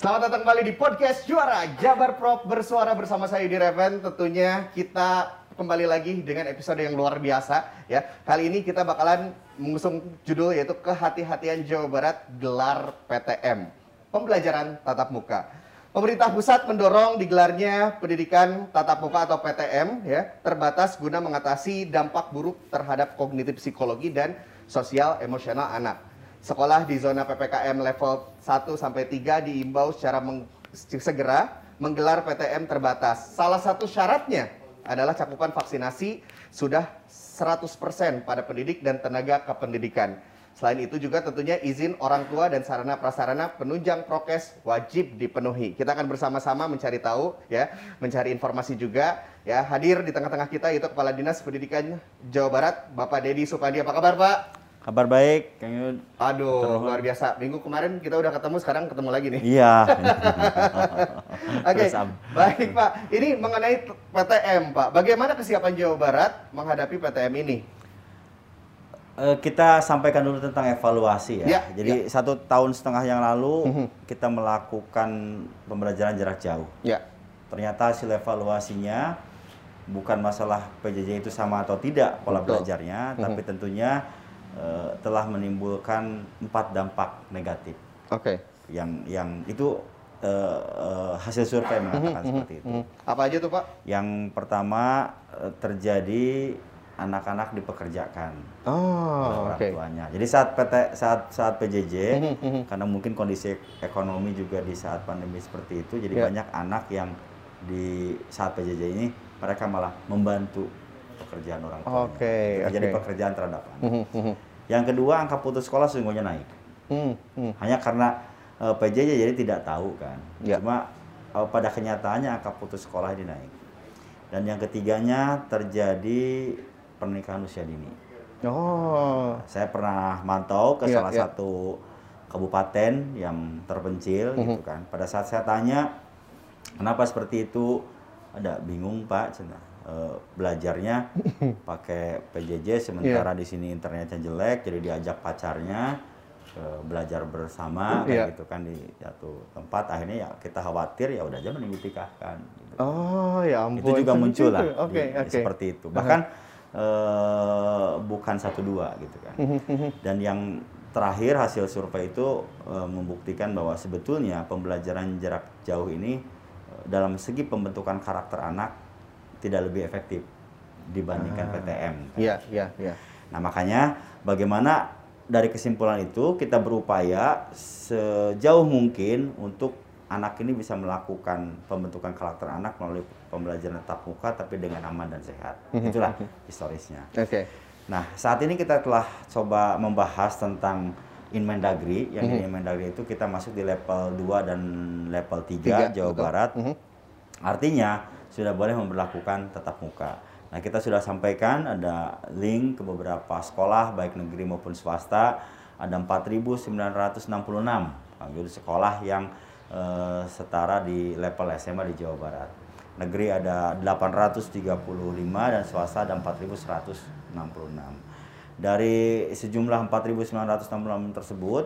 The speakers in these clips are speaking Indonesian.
Selamat datang kembali di podcast Juara Jabar Prop bersuara bersama saya di Reven. Tentunya kita kembali lagi dengan episode yang luar biasa ya. Kali ini kita bakalan mengusung judul yaitu kehati-hatian Jawa Barat gelar PTM. Pembelajaran tatap muka. Pemerintah pusat mendorong digelarnya pendidikan tatap muka atau PTM ya terbatas guna mengatasi dampak buruk terhadap kognitif psikologi dan sosial emosional anak. Sekolah di zona PPKM level 1 sampai 3 diimbau secara meng segera menggelar PTM terbatas. Salah satu syaratnya adalah cakupan vaksinasi sudah 100% pada pendidik dan tenaga kependidikan. Selain itu juga tentunya izin orang tua dan sarana prasarana penunjang prokes wajib dipenuhi. Kita akan bersama-sama mencari tahu ya, mencari informasi juga ya. Hadir di tengah-tengah kita itu Kepala Dinas Pendidikan Jawa Barat, Bapak Dedi Supandi. Apa kabar, Pak? Kabar baik, Kang Yud. Aduh, Terus. luar biasa. Minggu kemarin kita udah ketemu, sekarang ketemu lagi nih. Iya. Oke, okay. baik Pak. Ini mengenai PTM Pak. Bagaimana kesiapan Jawa Barat menghadapi PTM ini? Uh, kita sampaikan dulu tentang evaluasi ya. ya Jadi ya. satu tahun setengah yang lalu mm -hmm. kita melakukan pembelajaran jarak jauh. Ya. Ternyata hasil evaluasinya bukan masalah PJJ itu sama atau tidak pola Betul. belajarnya, mm -hmm. tapi tentunya uh, telah menimbulkan empat dampak negatif. Oke. Okay. Yang yang itu uh, uh, hasil survei mengatakan mm-hmm, seperti itu. Mm-hmm. Apa aja tuh Pak? Yang pertama uh, terjadi anak-anak dipekerjakan oh, orang okay. tuanya. Jadi saat PT saat saat PJJ mm-hmm, karena mungkin kondisi ekonomi juga di saat pandemi seperti itu, jadi yeah. banyak anak yang di saat PJJ ini mereka malah membantu pekerjaan orang tua. Oke. Okay, okay. Jadi pekerjaan terhadap anak. Hmm, hmm, hmm. Yang kedua angka putus sekolah sesungguhnya naik. Hanya karena uh, eh, PJJ jadi tidak tahu kan. Ya. Cuma uh, pada kenyataannya angka putus sekolah ini naik. Dan yang ketiganya terjadi pernikahan usia dini. Oh. Saya pernah mantau ke ya, salah ya. satu kabupaten yang terpencil -huh. gitu kan. Pada saat saya tanya kenapa seperti itu, ada bingung Pak, cina uh, belajarnya pakai PJJ sementara yeah. di sini internetnya jelek jadi diajak pacarnya uh, belajar bersama kayak yeah. gitu kan di satu tempat akhirnya ya kita khawatir ya udah aja mending ditikahkan gitu. oh ya ampun itu juga muncul lah okay, di, okay. seperti itu bahkan uh, bukan satu dua gitu kan dan yang terakhir hasil survei itu uh, membuktikan bahwa sebetulnya pembelajaran jarak jauh ini dalam segi pembentukan karakter anak tidak lebih efektif dibandingkan ah. PTM. Iya, iya, iya. Nah, makanya bagaimana dari kesimpulan itu kita berupaya sejauh mungkin untuk anak ini bisa melakukan pembentukan karakter anak melalui pembelajaran tatap muka tapi dengan aman dan sehat. Mhm, Itulah mhm. historisnya. Oke. Okay. Nah, saat ini kita telah coba membahas tentang Inmendagri, yang mm -hmm. di Inmendagri itu kita masuk di level 2 dan level 3, 3 Jawa betul. Barat. Mm -hmm. Artinya sudah boleh memperlakukan tatap muka. Nah, kita sudah sampaikan ada link ke beberapa sekolah baik negeri maupun swasta. Ada 4.966 jadi sekolah yang eh, setara di level SMA di Jawa Barat. Negeri ada 835 dan swasta ada 4.166. Dari sejumlah 4.966 tersebut,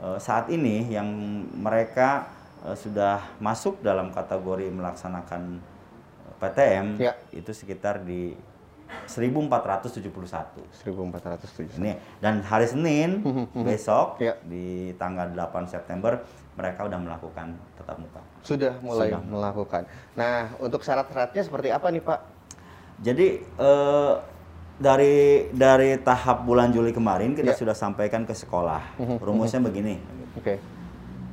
eh, saat ini yang mereka eh, sudah masuk dalam kategori melaksanakan PTM ya. itu sekitar di 1471. 1471. Ini dan hari Senin besok ya. di tanggal 8 September mereka sudah melakukan tetap muka. Sudah mulai sudah. melakukan. Nah, untuk syarat-syaratnya seperti apa nih, Pak? Jadi eh, dari dari tahap bulan Juli kemarin kita ya. sudah sampaikan ke sekolah. Rumusnya begini. Oke. Okay.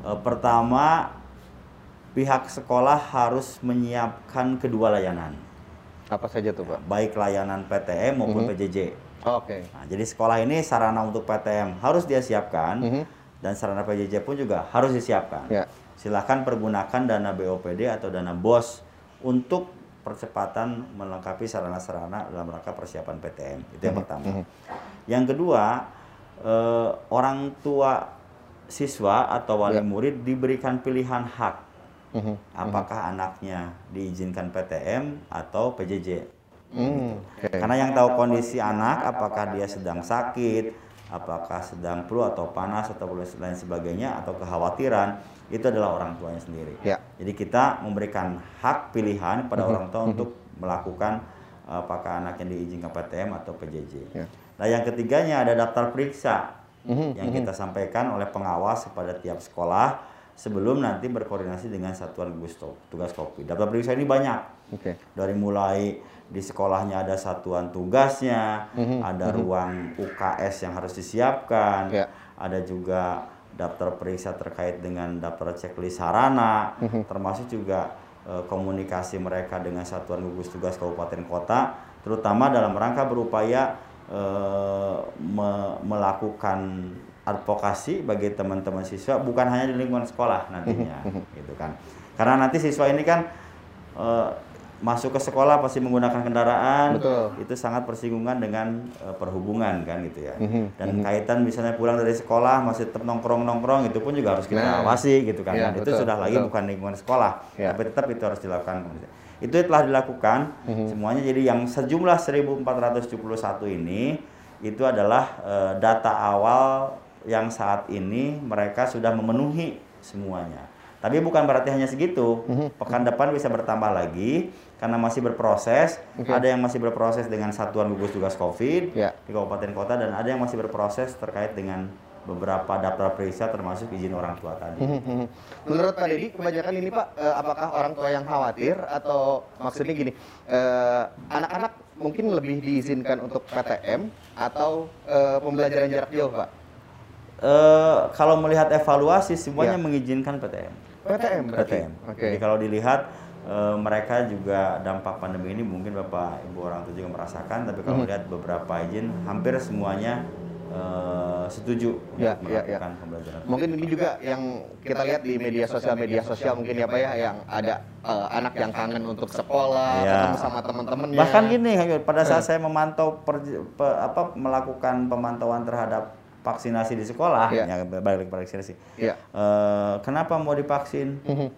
Eh, pertama pihak sekolah harus menyiapkan kedua layanan. Apa saja tuh Pak? Baik layanan PTM maupun mm -hmm. PJJ. Oh, Oke. Okay. Nah, jadi sekolah ini sarana untuk PTM harus dia siapkan mm -hmm. dan sarana PJJ pun juga harus disiapkan. Yeah. Silahkan pergunakan dana BOPD atau dana BOS untuk percepatan melengkapi sarana-sarana dalam rangka persiapan PTM. Itu yang mm -hmm. pertama. Mm -hmm. Yang kedua, eh, orang tua siswa atau wali yeah. murid diberikan pilihan hak hmm Apakah mm-hmm. anaknya diizinkan PTM atau PJJ? Mm, okay. Karena yang tahu kondisi anak, apakah dia sedang sakit, apakah sedang flu atau panas atau lain sebagainya atau kekhawatiran itu adalah orang tuanya sendiri. Ya. Jadi kita memberikan hak pilihan pada Mhm, orang tua untuk melakukan apakah anaknya diizinkan PTM atau PJJ. Ya. Nah yang ketiganya ada daftar periksa Mhm, yang kita sampaikan oleh pengawas kepada tiap sekolah sebelum nanti berkoordinasi dengan satuan gugus tugas COVID. Daftar periksa ini banyak Oke. dari mulai di sekolahnya ada satuan tugasnya, Mhm, ada ruang UKS yang harus disiapkan, Ya. ada juga daftar periksa terkait dengan daftar checklist sarana, Mhm. termasuk juga eh, komunikasi mereka dengan satuan gugus tugas kabupaten kota, terutama dalam rangka berupaya eh, me- melakukan advokasi bagi teman-teman siswa bukan hanya di lingkungan sekolah nantinya, gitu kan? Karena nanti siswa ini kan eh, masuk ke sekolah pasti menggunakan kendaraan, Betul. itu sangat bersinggungan dengan eh, perhubungan kan gitu ya. Mhm, Dan kaitan misalnya pulang dari sekolah masih tetap nongkrong-nongkrong itu pun juga harus kita Nah. awasi gitu kan. Dan itu betul, sudah lagi betul. bukan lingkungan sekolah, Iya. tapi tetap itu harus dilakukan. Itu telah dilakukan Mhm. semuanya jadi yang sejumlah 1471 ini itu adalah eh, data awal yang saat ini mereka sudah memenuhi semuanya. Tapi bukan berarti hanya segitu. Mhm. Pekan depan bisa bertambah lagi karena masih berproses. Oke. Ada yang masih berproses dengan satuan gugus tugas COVID Ya. di kabupaten kota dan ada yang masih berproses terkait dengan beberapa daftar periksa termasuk izin orang tua tadi. Mhm. Menurut Pak Deddy, kebanyakan ini Pak, eh, apakah orang tua yang khawatir atau maksudnya gini, eh, anak-anak mungkin lebih diizinkan untuk PTM atau eh, pembelajaran jarak jauh Pak? Eh, kalau melihat evaluasi semuanya Ya. mengizinkan PTM. PTM? PTM. Oke. Jadi kalau dilihat eh, mereka juga dampak pandemi ini mungkin Bapak Ibu orang tua juga merasakan, tapi kalau melihat beberapa izin hampir semuanya eh, setuju Ya, untuk ya, ya. pembelajaran. Mungkin ini juga yang kita lihat di media sosial media sosial mungkin ya Pak ya yang ada eh, anak yang kangen untuk sekolah, Ya. ketemu sama teman-temannya. Bahkan gini, pada saat Eh. saya memantau per- pe- apa melakukan pemantauan terhadap vaksinasi di sekolah, Iya. ya balik vaksinasi. Iya. Eh, kenapa mau divaksin? Mhm.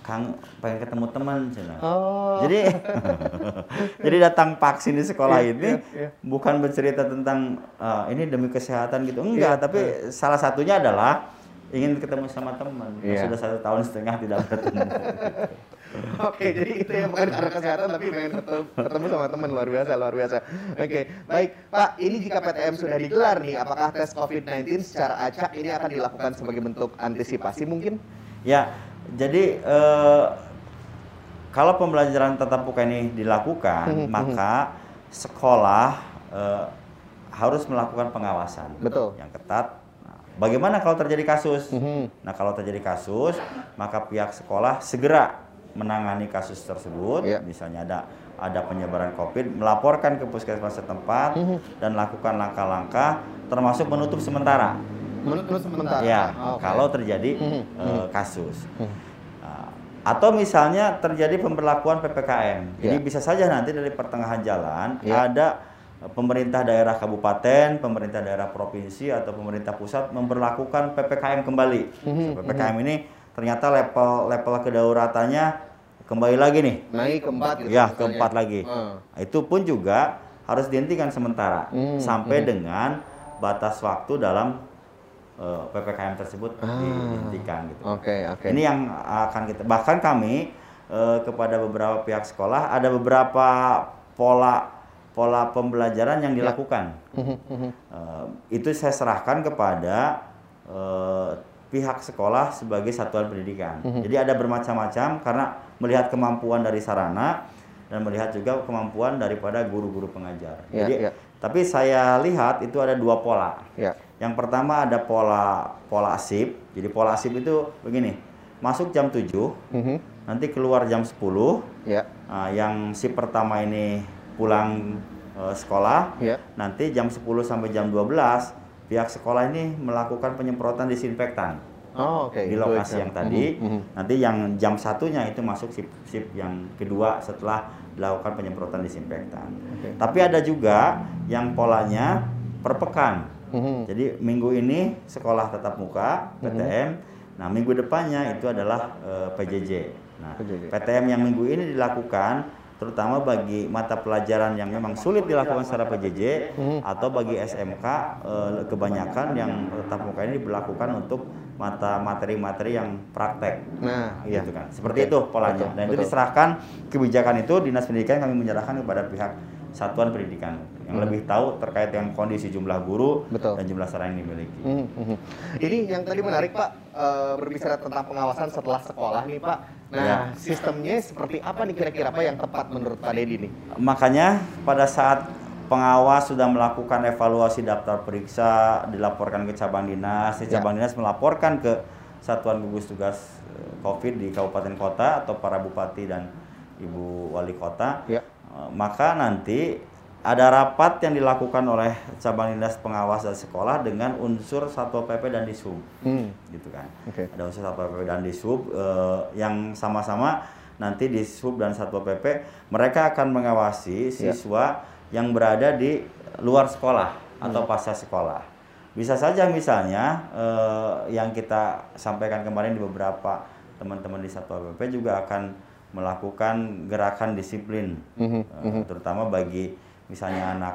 Kang pengen ketemu teman, cina. Oh. Jadi jadi datang vaksin di sekolah Iya, ini iya, iya. bukan bercerita tentang "Ah, ini demi kesehatan gitu, enggak. Iya, tapi salah satunya adalah ingin ketemu sama teman. Iya. Sudah satu tahun setengah tidak bertemu. Oke, jadi itu ya bukan karena kesehatan tapi pengen ketemu, ketemu sama teman luar biasa, luar biasa. Oke, baik Pak, ini jika PTM sudah digelar nih, apakah tes COVID-19 secara acak ini akan dilakukan sebagai bentuk antisipasi mungkin? Ya, jadi eh, kalau pembelajaran tatap muka ini dilakukan, Mhm, maka sekolah eh, harus melakukan pengawasan Betul. yang ketat. Nah, bagaimana kalau terjadi kasus? Mhm. Nah, kalau terjadi kasus, maka pihak sekolah segera menangani kasus tersebut. Iya. Misalnya ada ada penyebaran COVID, melaporkan ke puskesmas setempat Mhm. dan lakukan langkah-langkah, termasuk menutup sementara. Menurut sementara. Ya, Oke. kalau terjadi Mhm, eh, kasus. Mhm. Nah, atau misalnya terjadi pemberlakuan PPKM. Jadi Ya. bisa saja nanti dari pertengahan jalan Ya. ada eh, pemerintah daerah kabupaten, pemerintah daerah provinsi atau pemerintah pusat memperlakukan PPKM kembali. Mhm, PPKM ini ternyata level level kedaulatannya kembali lagi nih. naik keempat gitu. Ya, keempat lagi. Eh. Itu pun juga harus dihentikan sementara Hmm, sampai hmm. dengan batas waktu dalam eh, PPKM tersebut Ah. dihentikan gitu. Oke, oke. Ini yang akan kita bahkan kami eh, kepada beberapa pihak sekolah ada beberapa pola pola pembelajaran yang dilakukan. Mhm, mhm. Eh, itu saya serahkan kepada eh, pihak sekolah sebagai satuan pendidikan. Mhm. Jadi ada bermacam-macam karena melihat kemampuan dari sarana dan melihat juga kemampuan daripada guru-guru pengajar. Ya, Jadi ya. tapi saya lihat itu ada dua pola. Ya. Yang pertama ada pola pola asip. Jadi pola asip itu begini. Masuk jam 7, Mhm. nanti keluar jam 10. Ya. Nah, yang sip pertama ini pulang eh, sekolah, Ya. nanti jam 10 sampai jam 12 pihak sekolah ini melakukan penyemprotan disinfektan Oh, oke. di lokasi yang tadi. Mhm, mhm. Nanti yang jam satunya itu masuk sip sip yang kedua setelah dilakukan penyemprotan disinfektan. Oke. Tapi ada juga yang polanya per pekan. Mhm. Jadi minggu ini sekolah tatap muka PTM. Nah minggu depannya itu adalah eh, PJJ. Nah PJJ. PTM yang minggu ini dilakukan terutama bagi mata pelajaran yang memang sulit dilakukan secara PJJ atau bagi SMK eh, kebanyakan yang tatap muka ini diberlakukan untuk mata materi-materi yang praktek. Nah, iya. Gitu kan. Seperti Oke. itu polanya. Betul, Dan itu betul. diserahkan kebijakan itu dinas pendidikan kami menyerahkan kepada pihak satuan pendidikan yang lebih tahu terkait dengan kondisi jumlah guru Hmm. Betul. dan jumlah sarana yang dimiliki. Hmm, hmm. Ini yang tadi menarik Pak, eh, berbicara tentang pengawasan setelah sekolah nih Pak. Nah, Ya. sistemnya seperti apa nih kira-kira Pak yang tepat menurut Pak Dedi nih? Makanya pada saat pengawas sudah melakukan evaluasi daftar periksa, dilaporkan ke cabang dinas, si Ya. cabang dinas melaporkan ke satuan gugus tugas eh, COVID di kabupaten kota atau para bupati dan ibu wali kota, Ya. Eh, maka nanti ada rapat yang dilakukan oleh cabang dinas pengawas dan sekolah dengan unsur satpol pp dan disub, Hmm. gitu kan. Oke. Ada unsur satpol pp dan disub eh, yang sama-sama nanti disub dan satpol pp mereka akan mengawasi Ya. siswa yang berada di luar sekolah atau pasca sekolah. Bisa saja misalnya eh, yang kita sampaikan kemarin di beberapa teman-teman di satpol pp juga akan melakukan gerakan disiplin, Mhm, eh, terutama bagi misalnya anak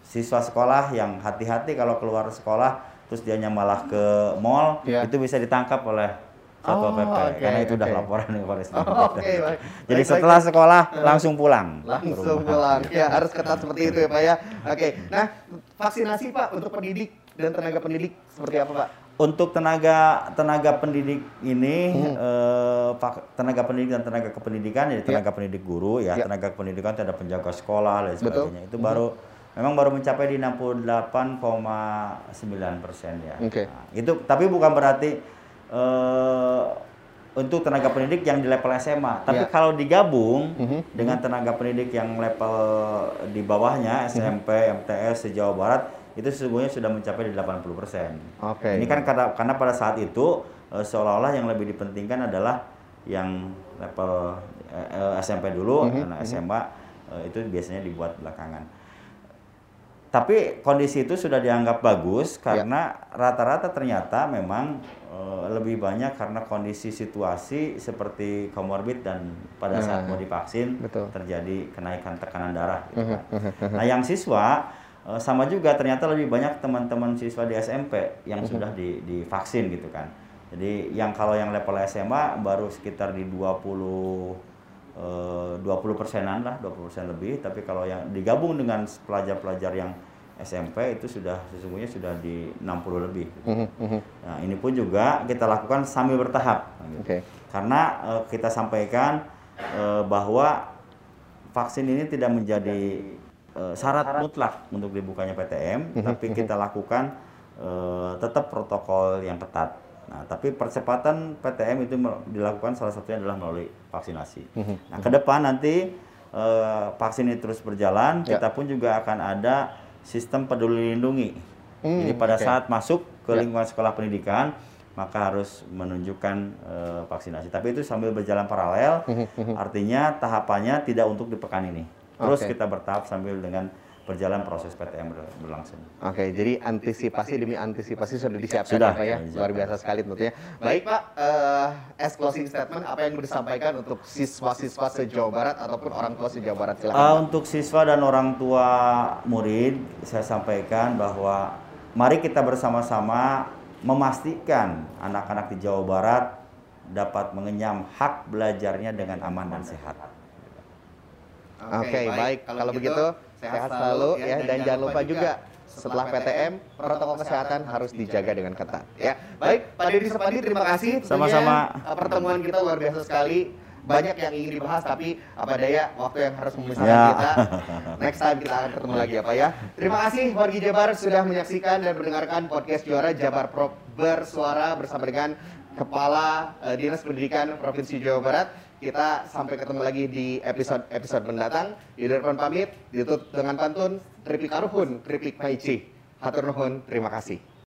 siswa sekolah yang hati-hati kalau keluar sekolah terus dianya malah ke mall Ya. itu bisa ditangkap oleh satpol Oh, pp oke, karena itu udah oke. laporan ke Polres. Oh, Oke, baik. Jadi Baik, setelah baik. sekolah langsung pulang. langsung pulang. Ya, harus ketat seperti itu ya, Pak ya. Oke. Nah, vaksinasi Pak untuk pendidik dan tenaga pendidik seperti apa, Pak? Untuk tenaga tenaga pendidik ini Hmm. eh, tenaga pendidik dan tenaga kependidikan jadi Ya. tenaga pendidik guru ya, Ya. tenaga kependidikan itu ada penjaga sekolah dan Betul. Hmm. sebagainya. Itu baru memang baru mencapai di 68,9 persen ya. Oke. Nah, itu tapi bukan berarti eh, untuk tenaga pendidik yang di level SMA. Tapi Ya. kalau digabung Mhm. dengan tenaga pendidik yang level di bawahnya SMP, MTS se Jawa Barat itu sesungguhnya sudah mencapai di 80 persen. Oke. Ini kan karena karena pada saat itu eh, seolah-olah yang lebih dipentingkan adalah yang level eh, eh, SMP dulu, Mhm, karena SMA eh, itu biasanya dibuat belakangan. Tapi kondisi itu sudah dianggap bagus karena rata-rata ternyata memang lebih banyak karena kondisi situasi seperti komorbid dan pada saat Nah, mau divaksin betul. terjadi kenaikan tekanan darah. gitu Mhm, kan. Nah, yang siswa eh, sama juga ternyata lebih banyak teman-teman siswa di SMP yang Mhm. sudah di, divaksin gitu kan. Jadi yang kalau yang level SMA baru sekitar di 20 eh, 20 persenan lah, 20 persen lebih. Tapi kalau yang digabung dengan pelajar-pelajar yang SMP itu sudah sesungguhnya sudah di 60 lebih. Mhm, mhm. Nah ini pun juga kita lakukan sambil bertahap. gitu. Oke. Karena eh, kita sampaikan eh, bahwa vaksin ini tidak menjadi eh, syarat mutlak untuk dibukanya PTM, tapi kita lakukan eh, tetap protokol yang ketat. Nah, tapi percepatan PTM itu dilakukan salah satunya adalah melalui vaksinasi. Nah, ke depan nanti eh, vaksin ini terus berjalan, Ya. kita pun juga akan ada sistem peduli lindungi. Hmm, Jadi pada oke. saat masuk ke Ya. lingkungan sekolah pendidikan, maka harus menunjukkan eh, vaksinasi. Tapi itu sambil berjalan paralel, artinya tahapannya tidak untuk di pekan ini. Terus Oke. kita bertahap sambil dengan berjalan proses PTM ber- berlangsung. Oke, jadi antisipasi demi antisipasi sudah disiapkan Sudah, ya, Pak ya. Luar biasa sekali tentunya. Baik Pak, eh, as closing statement apa yang mau disampaikan untuk siswa-siswa se-Jawa Barat ataupun orang tua se-Jawa Barat silakan. Uh, untuk siswa dan orang tua murid, saya sampaikan bahwa mari kita bersama-sama memastikan anak-anak di Jawa Barat dapat mengenyam hak belajarnya dengan aman dan sehat. Oke, baik. Kalau begitu sehat selalu ya dan jangan lupa juga setelah PTM protokol kesehatan harus dijaga dengan ketat ya. Baik, Pak Deddy Sepandi terima kasih. Sama-sama. eh, Pertemuan kita luar biasa sekali. Banyak yang ingin dibahas tapi apa daya waktu yang harus memisahkan Ya. kita. Next time kita akan ketemu lagi ya Pak ya. Terima kasih wargi Jabar sudah menyaksikan dan mendengarkan podcast juara Jabar Pro bersuara bersama dengan Kepala eh, Dinas Pendidikan Provinsi Jawa Barat. Kita sampai ketemu lagi di episode-episode mendatang. Yudarpan pamit, ditutup dengan pantun Tripik Karuhun, Tripik Maici. Hatur nuhun, terima kasih.